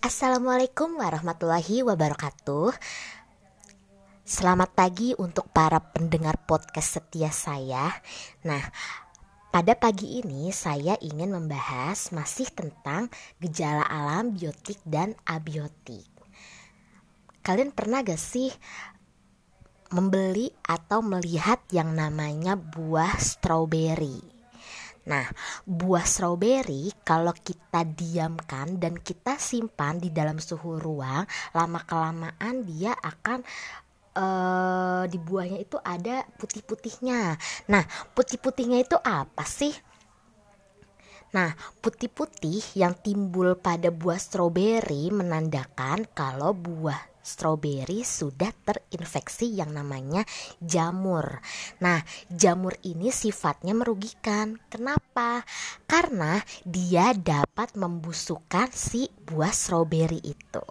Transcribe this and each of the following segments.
Assalamualaikum warahmatullahi wabarakatuh. Selamat pagi untuk para pendengar podcast setia saya. Nah, pada pagi ini saya ingin membahas masih tentang gejala alam biotik dan abiotik. Kalian pernah gak sih membeli atau melihat yang namanya buah stroberi? Nah, buah stroberi kalau kita diamkan dan kita simpan di dalam suhu ruang, lama kelamaan dia akan uh, di buahnya itu ada putih-putihnya. Nah, putih-putihnya itu apa sih? Nah, putih-putih yang timbul pada buah stroberi menandakan kalau buah stroberi sudah terinfeksi yang namanya jamur. Nah, jamur ini sifatnya merugikan. Kenapa? Karena dia dapat membusukkan si buah stroberi itu.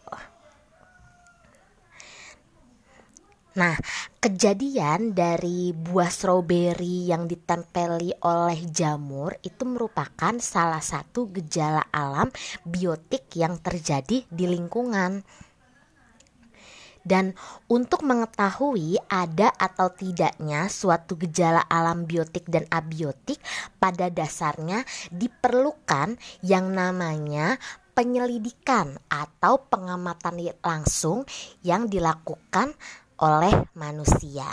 Nah, kejadian dari buah stroberi yang ditempeli oleh jamur itu merupakan salah satu gejala alam biotik yang terjadi di lingkungan. Dan untuk mengetahui ada atau tidaknya suatu gejala alam biotik dan abiotik, pada dasarnya diperlukan yang namanya penyelidikan atau pengamatan langsung yang dilakukan oleh manusia.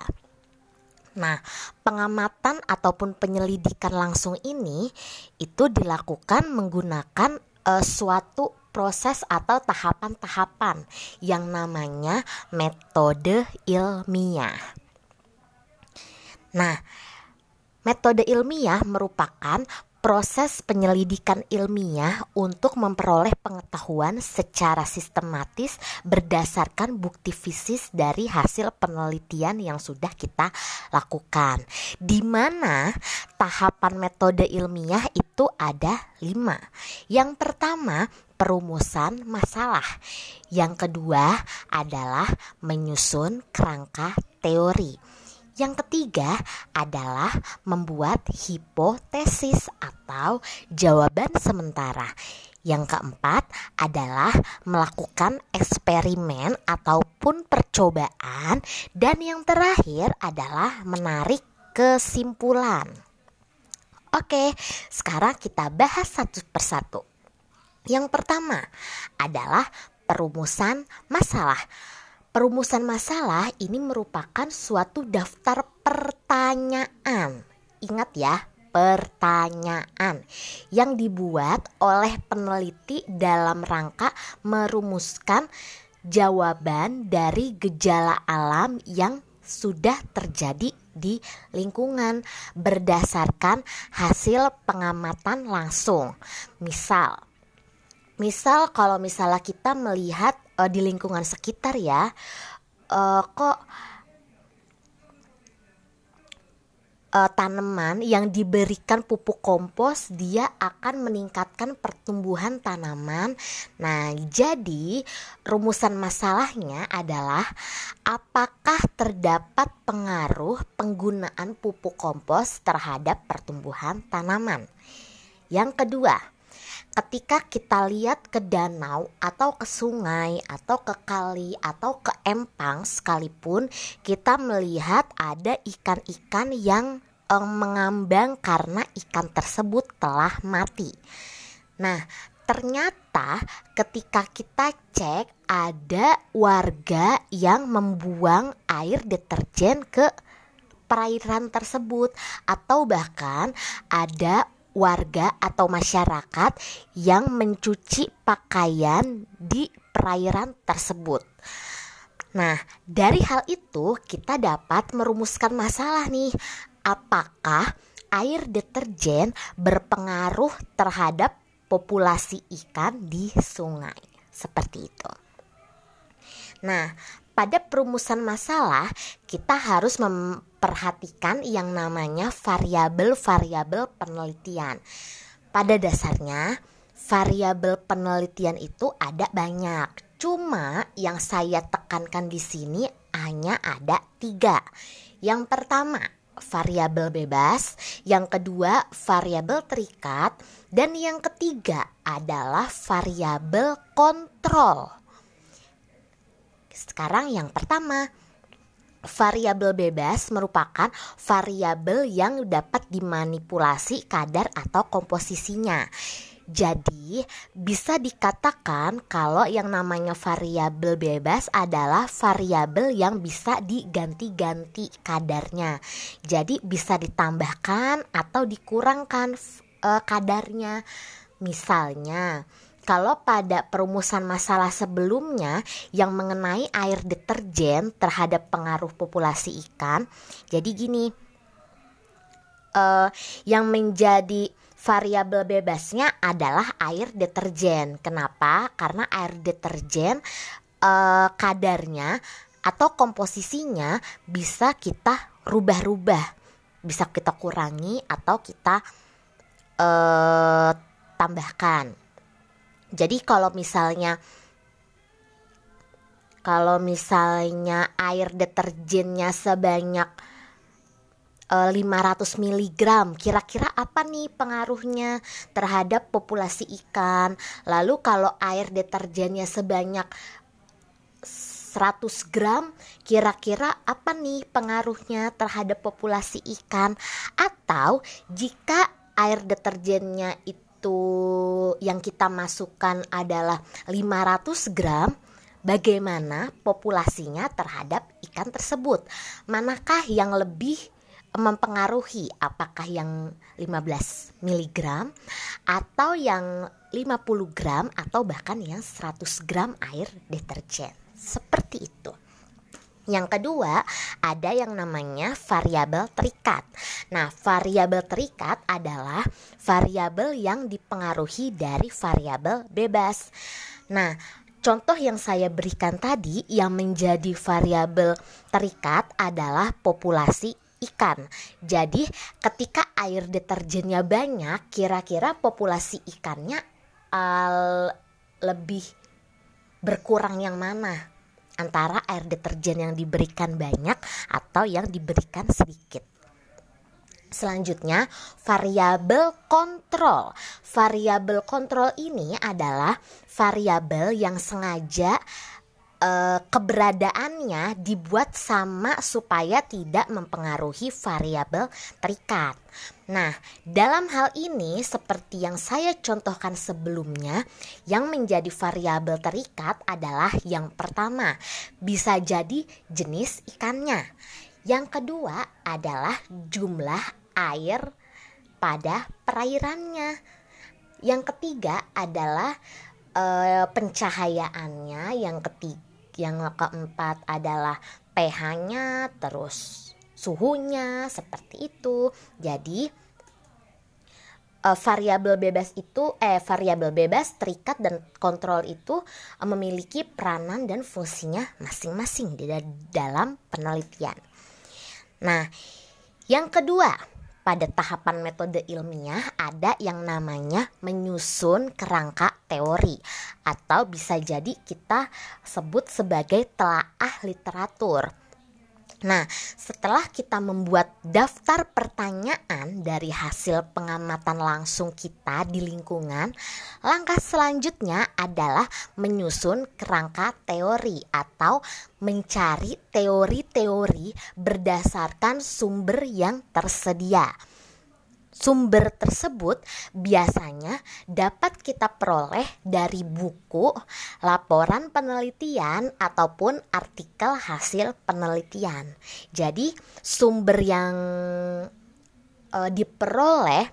Nah, pengamatan ataupun penyelidikan langsung ini itu dilakukan menggunakan uh, suatu proses atau tahapan-tahapan yang namanya metode ilmiah. Nah, metode ilmiah merupakan proses penyelidikan ilmiah untuk memperoleh pengetahuan secara sistematis berdasarkan bukti fisik dari hasil penelitian yang sudah kita lakukan. Di mana tahapan metode ilmiah itu ada lima. Yang pertama perumusan masalah. Yang kedua adalah menyusun kerangka teori. Yang ketiga adalah membuat hipotesis atau jawaban sementara. Yang keempat adalah melakukan eksperimen ataupun percobaan dan yang terakhir adalah menarik kesimpulan. Oke, sekarang kita bahas satu persatu. Yang pertama adalah perumusan masalah. Perumusan masalah ini merupakan suatu daftar pertanyaan. Ingat ya, pertanyaan yang dibuat oleh peneliti dalam rangka merumuskan jawaban dari gejala alam yang sudah terjadi di lingkungan berdasarkan hasil pengamatan langsung. Misal, misal kalau misalnya kita melihat uh, di lingkungan sekitar ya uh, kok uh, tanaman yang diberikan pupuk kompos dia akan meningkatkan pertumbuhan tanaman. Nah, jadi rumusan masalahnya adalah apakah terdapat pengaruh penggunaan pupuk kompos terhadap pertumbuhan tanaman. Yang kedua, ketika kita lihat ke danau atau ke sungai atau ke kali atau ke empang sekalipun kita melihat ada ikan-ikan yang eh, mengambang karena ikan tersebut telah mati. Nah, ternyata ketika kita cek ada warga yang membuang air deterjen ke perairan tersebut atau bahkan ada warga atau masyarakat yang mencuci pakaian di perairan tersebut. Nah, dari hal itu kita dapat merumuskan masalah nih. Apakah air deterjen berpengaruh terhadap populasi ikan di sungai? Seperti itu. Nah, pada perumusan masalah kita harus memperhatikan yang namanya variabel-variabel penelitian. Pada dasarnya, variabel penelitian itu ada banyak. Cuma yang saya tekankan di sini hanya ada tiga. Yang pertama variabel bebas, yang kedua variabel terikat, dan yang ketiga adalah variabel kontrol. Sekarang yang pertama, variabel bebas merupakan variabel yang dapat dimanipulasi kadar atau komposisinya. Jadi, bisa dikatakan kalau yang namanya variabel bebas adalah variabel yang bisa diganti-ganti kadarnya. Jadi, bisa ditambahkan atau dikurangkan uh, kadarnya. Misalnya, kalau pada perumusan masalah sebelumnya yang mengenai air deterjen terhadap pengaruh populasi ikan, jadi gini, uh, yang menjadi variabel bebasnya adalah air deterjen. Kenapa? Karena air deterjen uh, kadarnya atau komposisinya bisa kita rubah-rubah, bisa kita kurangi atau kita uh, tambahkan. Jadi kalau misalnya kalau misalnya air deterjennya sebanyak 500 eh, mg kira-kira apa nih pengaruhnya terhadap populasi ikan? Lalu kalau air deterjennya sebanyak 100 gram kira-kira apa nih pengaruhnya terhadap populasi ikan? Atau jika air deterjennya itu yang kita masukkan adalah 500 gram bagaimana populasinya terhadap ikan tersebut manakah yang lebih mempengaruhi apakah yang 15 mg atau yang 50 gram atau bahkan yang 100 gram air deterjen. Seperti itu. Yang kedua, ada yang namanya variabel terikat. Nah, variabel terikat adalah variabel yang dipengaruhi dari variabel bebas. Nah, contoh yang saya berikan tadi yang menjadi variabel terikat adalah populasi ikan. Jadi, ketika air deterjennya banyak, kira-kira populasi ikannya uh, lebih berkurang yang mana? Antara air deterjen yang diberikan banyak atau yang diberikan sedikit. Selanjutnya, variabel kontrol. Variabel kontrol ini adalah variabel yang sengaja uh, keberadaannya dibuat sama supaya tidak mempengaruhi variabel terikat. Nah, dalam hal ini seperti yang saya contohkan sebelumnya, yang menjadi variabel terikat adalah yang pertama, bisa jadi jenis ikannya. Yang kedua adalah jumlah air pada perairannya. Yang ketiga adalah uh, pencahayaannya, yang ketiga yang keempat adalah pH-nya, terus suhunya seperti itu. Jadi uh, variabel bebas itu eh variabel bebas terikat dan kontrol itu uh, memiliki peranan dan fungsinya masing-masing di dalam penelitian. Nah, yang kedua, pada tahapan metode ilmiah ada yang namanya menyusun kerangka teori atau bisa jadi kita sebut sebagai telaah literatur. Nah, setelah kita membuat daftar pertanyaan dari hasil pengamatan langsung kita di lingkungan, langkah selanjutnya adalah menyusun kerangka teori atau mencari teori-teori berdasarkan sumber yang tersedia. Sumber tersebut biasanya dapat kita peroleh dari buku, laporan penelitian, ataupun artikel hasil penelitian. Jadi, sumber yang e, diperoleh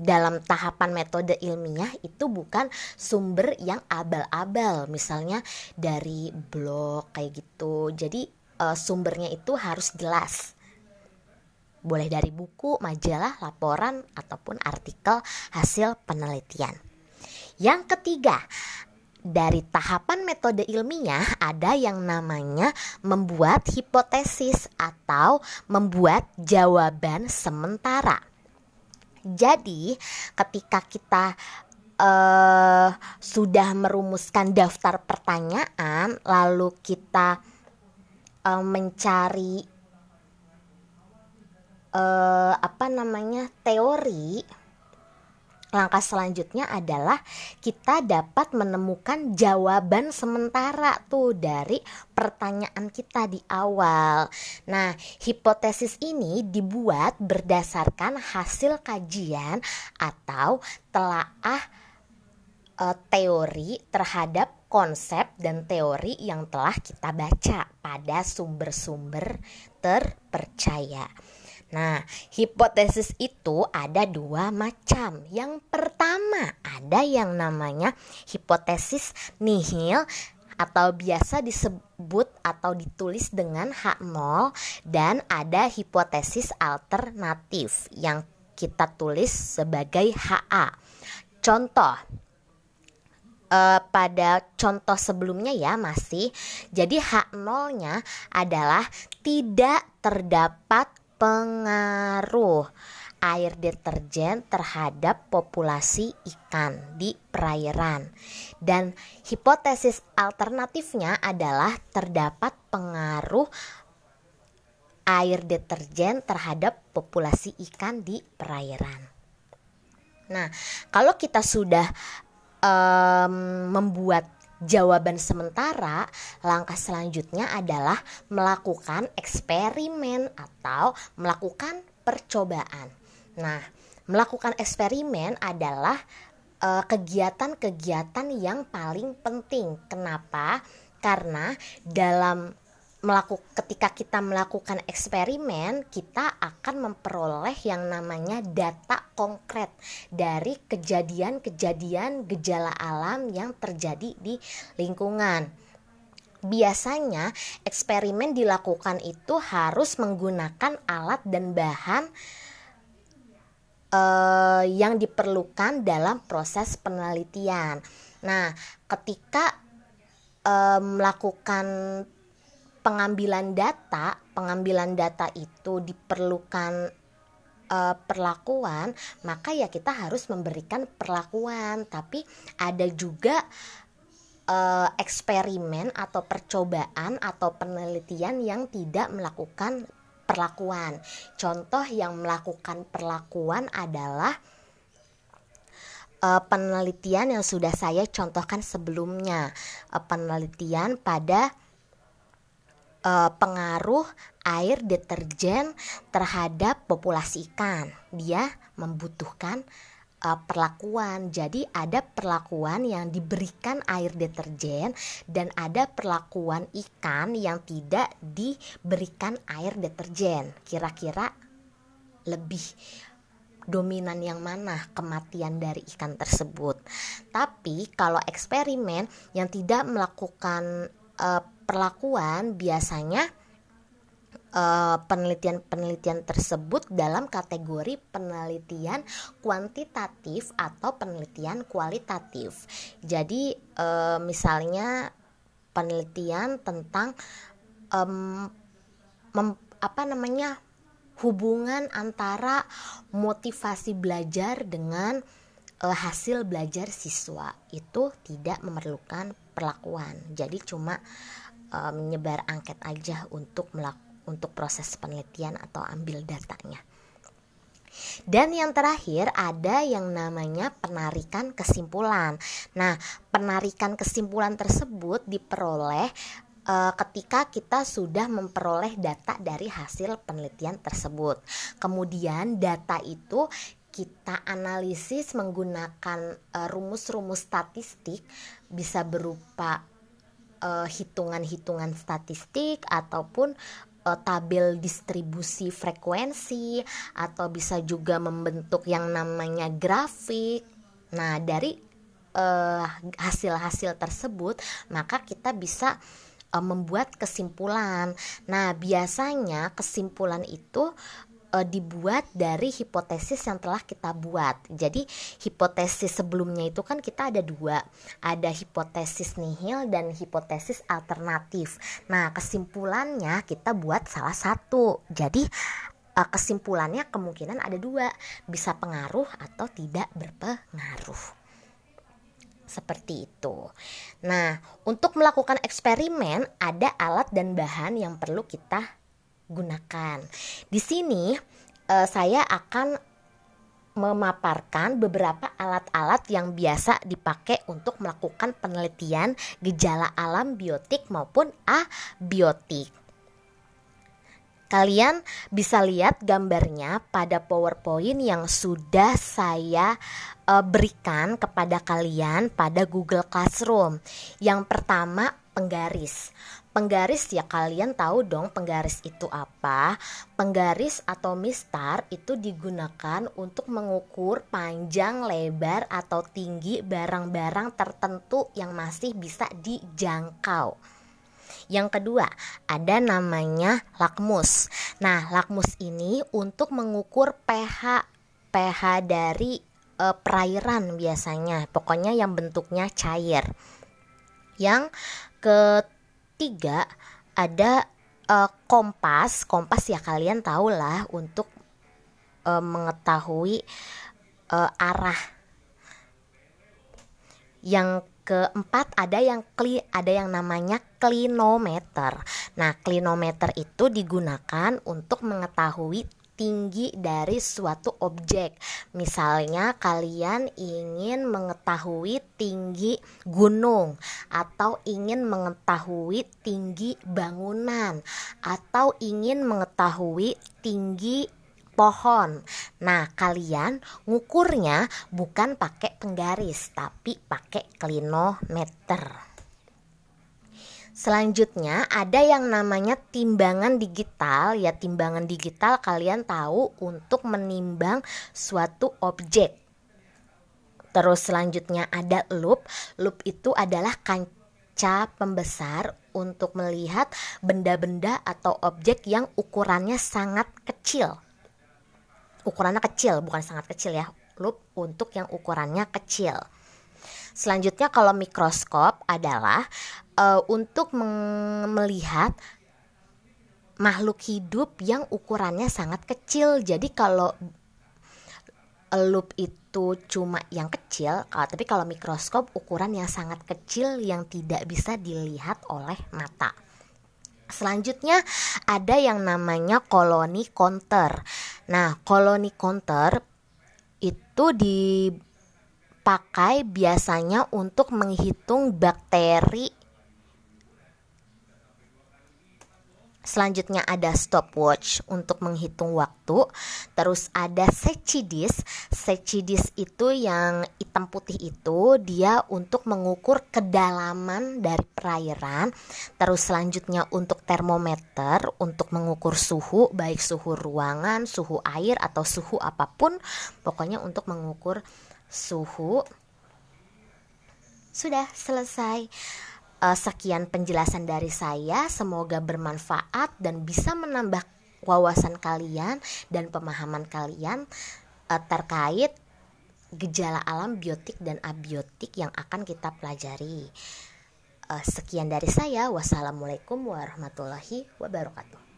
dalam tahapan metode ilmiah itu bukan sumber yang abal-abal, misalnya dari blog kayak gitu. Jadi, e, sumbernya itu harus jelas boleh dari buku, majalah, laporan, ataupun artikel hasil penelitian. Yang ketiga, dari tahapan metode ilmiah ada yang namanya membuat hipotesis atau membuat jawaban sementara. Jadi, ketika kita uh, sudah merumuskan daftar pertanyaan, lalu kita uh, mencari uh, apa namanya teori Langkah selanjutnya adalah kita dapat menemukan jawaban sementara tuh dari pertanyaan kita di awal. Nah, hipotesis ini dibuat berdasarkan hasil kajian atau telaah e, teori terhadap konsep dan teori yang telah kita baca pada sumber-sumber terpercaya. Nah, hipotesis itu ada dua macam. Yang pertama, ada yang namanya hipotesis nihil atau biasa disebut atau ditulis dengan H0 dan ada hipotesis alternatif yang kita tulis sebagai HA. Contoh uh, pada contoh sebelumnya ya masih. Jadi H0-nya adalah tidak terdapat pengaruh air deterjen terhadap populasi ikan di perairan. Dan hipotesis alternatifnya adalah terdapat pengaruh air deterjen terhadap populasi ikan di perairan. Nah, kalau kita sudah um, membuat Jawaban sementara, langkah selanjutnya adalah melakukan eksperimen atau melakukan percobaan. Nah, melakukan eksperimen adalah eh, kegiatan-kegiatan yang paling penting. Kenapa? Karena dalam melakukan ketika kita melakukan eksperimen kita akan memperoleh yang namanya data konkret dari kejadian-kejadian gejala alam yang terjadi di lingkungan. Biasanya eksperimen dilakukan itu harus menggunakan alat dan bahan uh, yang diperlukan dalam proses penelitian. Nah, ketika uh, melakukan pengambilan data, pengambilan data itu diperlukan uh, perlakuan, maka ya kita harus memberikan perlakuan. Tapi ada juga uh, eksperimen atau percobaan atau penelitian yang tidak melakukan perlakuan. Contoh yang melakukan perlakuan adalah uh, penelitian yang sudah saya contohkan sebelumnya, penelitian pada uh, pengaruh air deterjen terhadap populasi ikan. Dia membutuhkan uh, perlakuan. Jadi ada perlakuan yang diberikan air deterjen dan ada perlakuan ikan yang tidak diberikan air deterjen. Kira-kira lebih dominan yang mana kematian dari ikan tersebut. Tapi kalau eksperimen yang tidak melakukan uh, perlakuan biasanya eh, penelitian-penelitian uh, tersebut dalam kategori penelitian kuantitatif atau penelitian kualitatif. Jadi uh, misalnya penelitian tentang um, mem, apa namanya hubungan antara motivasi belajar dengan uh, hasil belajar siswa itu tidak memerlukan perlakuan. Jadi cuma uh, menyebar angket aja untuk melak untuk proses penelitian atau ambil datanya. Dan yang terakhir ada yang namanya penarikan kesimpulan. Nah, penarikan kesimpulan tersebut diperoleh uh, ketika kita sudah memperoleh data dari hasil penelitian tersebut. Kemudian data itu kita analisis menggunakan eh, rumus-rumus statistik bisa berupa uh, hitungan-hitungan statistik ataupun uh, tabel distribusi frekuensi atau bisa juga membentuk yang namanya grafik. Nah, dari hasil-hasil uh, tersebut maka kita bisa uh, membuat kesimpulan. Nah, biasanya kesimpulan itu uh, dibuat dari hipotesis yang telah kita buat. Jadi hipotesis sebelumnya itu kan kita ada dua, ada hipotesis nihil dan hipotesis alternatif. Nah kesimpulannya kita buat salah satu. Jadi uh, kesimpulannya kemungkinan ada dua, bisa pengaruh atau tidak berpengaruh seperti itu. Nah, untuk melakukan eksperimen ada alat dan bahan yang perlu kita gunakan. Di sini uh, saya akan memaparkan beberapa alat-alat yang biasa dipakai untuk melakukan penelitian gejala alam biotik maupun abiotik. Kalian bisa lihat gambarnya pada PowerPoint yang sudah saya uh, berikan kepada kalian pada Google Classroom. Yang pertama, penggaris. Penggaris ya kalian tahu dong penggaris itu apa? Penggaris atau mistar itu digunakan untuk mengukur panjang, lebar atau tinggi barang-barang tertentu yang masih bisa dijangkau. Yang kedua, ada namanya lakmus. Nah, lakmus ini untuk mengukur pH pH dari e, perairan biasanya. Pokoknya yang bentuknya cair. Yang ketiga ketiga ada uh, kompas kompas ya kalian tahu lah untuk uh, mengetahui uh, arah yang keempat ada yang kli ada yang namanya klinometer. Nah, klinometer itu digunakan untuk mengetahui tinggi dari suatu objek. Misalnya kalian ingin mengetahui tinggi gunung atau ingin mengetahui tinggi bangunan atau ingin mengetahui tinggi pohon. Nah, kalian ngukurnya bukan pakai penggaris tapi pakai klinometer. Selanjutnya ada yang namanya timbangan digital. Ya, timbangan digital kalian tahu untuk menimbang suatu objek. Terus selanjutnya ada loop. Loop itu adalah kaca pembesar untuk melihat benda-benda atau objek yang ukurannya sangat kecil. Ukurannya kecil, bukan sangat kecil ya. Loop untuk yang ukurannya kecil. Selanjutnya kalau mikroskop adalah uh, untuk melihat makhluk hidup yang ukurannya sangat kecil. Jadi kalau loop itu cuma yang kecil, tapi kalau mikroskop ukuran yang sangat kecil yang tidak bisa dilihat oleh mata. Selanjutnya ada yang namanya koloni counter. Nah, koloni counter itu dipakai biasanya untuk menghitung bakteri Selanjutnya ada stopwatch untuk menghitung waktu. Terus ada secidis. Secidis itu yang hitam putih itu dia untuk mengukur kedalaman dari perairan. Terus selanjutnya untuk termometer untuk mengukur suhu baik suhu ruangan, suhu air atau suhu apa pun. Pokoknya untuk mengukur suhu. Sudah selesai uh, sekian penjelasan dari saya. Semoga bermanfaat dan bisa menambah wawasan kalian dan pemahaman kalian uh, terkait gejala alam biotik dan abiotik yang akan kita pelajari. Uh, sekian dari saya. Wassalamualaikum warahmatullahi wabarakatuh.